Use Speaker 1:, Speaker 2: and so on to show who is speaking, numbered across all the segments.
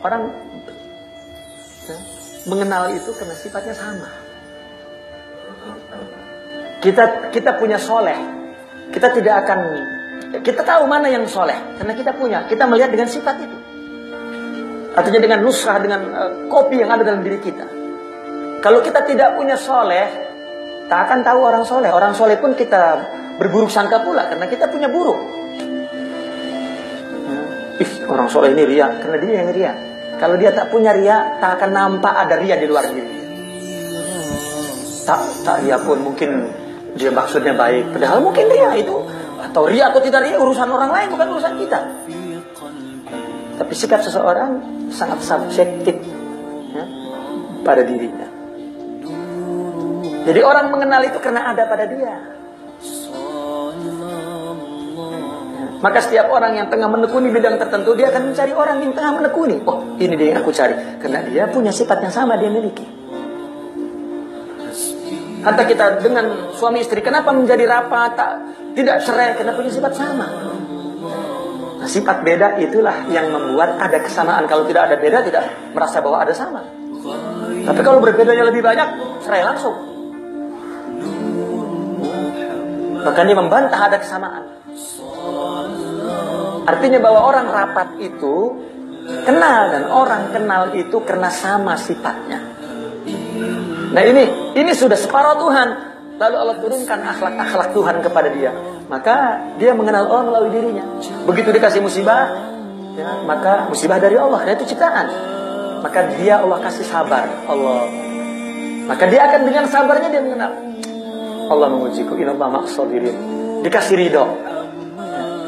Speaker 1: orang mengenal itu karena sifatnya sama. Kita kita punya soleh, kita tidak akan kita tahu mana yang soleh karena kita punya. Kita melihat dengan sifat itu. Artinya dengan nusrah, dengan uh, kopi yang ada dalam diri kita. Kalau kita tidak punya soleh, tak akan tahu orang soleh. Orang soleh pun kita berburuk sangka pula karena kita punya buruk. Ih, orang soleh ini ria karena dia yang ria. Kalau dia tak punya ria, tak akan nampak ada ria di luar diri. Tak, tak ria pun mungkin dia maksudnya baik. Padahal mungkin ria itu atau ria atau tidak ria urusan orang lain bukan urusan kita. Tapi sikap seseorang sangat subjektif ya, pada dirinya. Jadi orang mengenal itu karena ada pada dia. Maka setiap orang yang tengah menekuni bidang tertentu dia akan mencari orang yang tengah menekuni. Oh, ini dia yang aku cari karena dia punya sifat yang sama dia miliki. Hatta kita dengan suami istri, kenapa menjadi rapat, tak, tidak cerai, karena punya sifat sama. Nah, sifat beda itulah yang membuat ada kesamaan. Kalau tidak ada beda, tidak merasa bahwa ada sama. Tapi kalau berbedanya lebih banyak, cerai langsung. Bahkan dia membantah ada kesamaan. Artinya bahwa orang rapat itu kenal dan orang kenal itu karena sama sifatnya. Nah ini ini sudah separuh Tuhan. Lalu Allah turunkan akhlak-akhlak Tuhan kepada dia. Maka dia mengenal Allah melalui dirinya. Begitu dikasih musibah, ya, maka musibah dari Allah. Karena itu ciptaan. Maka dia Allah kasih sabar. Allah. Maka dia akan dengan sabarnya dia mengenal. Allah mengujiku. Inna Allah maksodirin. Dikasih ridho.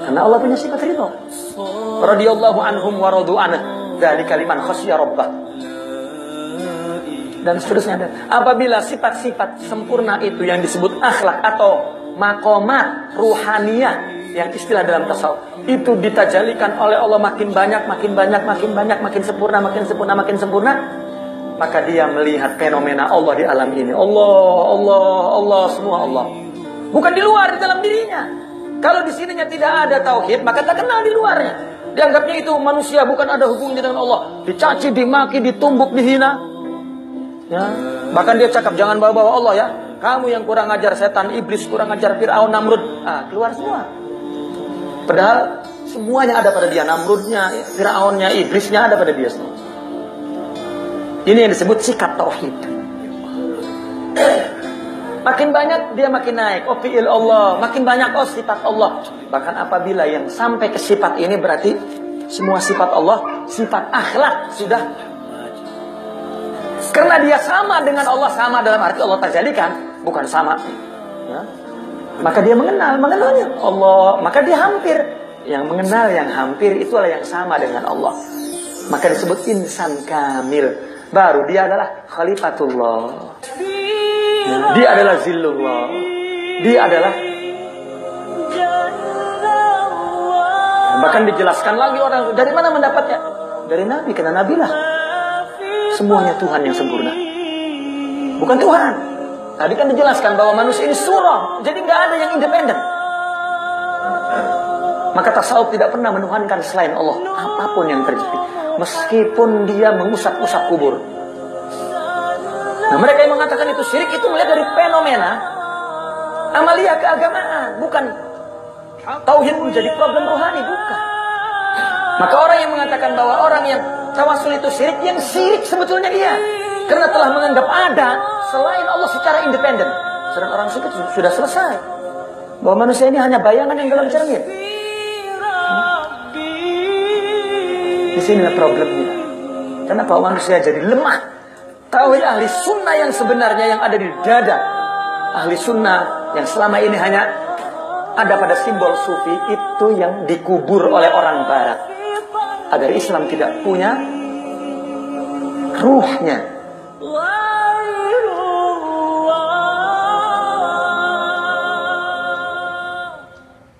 Speaker 1: Karena Allah punya sifat ridho. Radiyallahu anhum wa radu Dari kalimat khasya rabbah dan seterusnya. Apabila sifat-sifat sempurna itu yang disebut akhlak atau makomat ruhaniyah yang istilah dalam tasawuf itu ditajalikan oleh Allah makin banyak, makin banyak, makin banyak, makin sempurna, makin sempurna, makin sempurna, maka dia melihat fenomena Allah di alam ini. Allah, Allah, Allah, semua Allah. Bukan di luar, di dalam dirinya. Kalau di sininya tidak ada tauhid, maka tak kenal di luarnya. Dianggapnya itu manusia bukan ada hubungannya dengan Allah. Dicaci, dimaki, ditumbuk, dihina. Ya. Bahkan dia cakap jangan bawa-bawa Allah ya. Kamu yang kurang ajar setan, iblis kurang ajar Fir'aun, Namrud. Ah, keluar semua. Padahal semuanya ada pada dia. Namrudnya, Fir'aunnya, iblisnya ada pada dia semua. Ini yang disebut sikap tauhid. Makin banyak dia makin naik. Oh fi'il Allah. Makin banyak oh sifat Allah. Bahkan apabila yang sampai ke sifat ini berarti semua sifat Allah, sifat akhlak sudah karena dia sama dengan Allah, sama dalam arti Allah terjadikan, bukan sama. Ya. Maka dia mengenal, mengenalnya Allah. Maka dia hampir. Yang mengenal yang hampir itulah yang sama dengan Allah. Maka disebut insan kamil. Baru dia adalah khalifatullah. Dia adalah zillullah. Dia adalah Bahkan dijelaskan lagi orang dari mana mendapatnya? Dari Nabi, karena Nabi lah Semuanya Tuhan yang sempurna. Bukan Tuhan. Tadi kan dijelaskan bahwa manusia ini surah. Jadi nggak ada yang independen. Maka tasawuf tidak pernah menuhankan selain Allah. Apa pun yang terjadi. Meskipun dia mengusap-usap kubur. Nah mereka yang mengatakan itu syirik itu melihat dari fenomena amalia keagamaan. Bukan tauhid menjadi problem rohani. Bukan. Maka orang yang mengatakan bahwa orang yang tawasul itu syirik, yang syirik sebetulnya iya. Karena telah menganggap ada selain Allah secara independen. Sedang orang syirik sudah selesai. Bahwa manusia ini hanya bayangan yang dalam cermin. Di sinilah problemnya. Kenapa manusia jadi lemah? Tauhid ahli sunnah yang sebenarnya yang ada di dada. Ahli sunnah yang selama ini hanya ada pada simbol sufi itu yang dikubur oleh orang barat agar Islam tidak punya ruhnya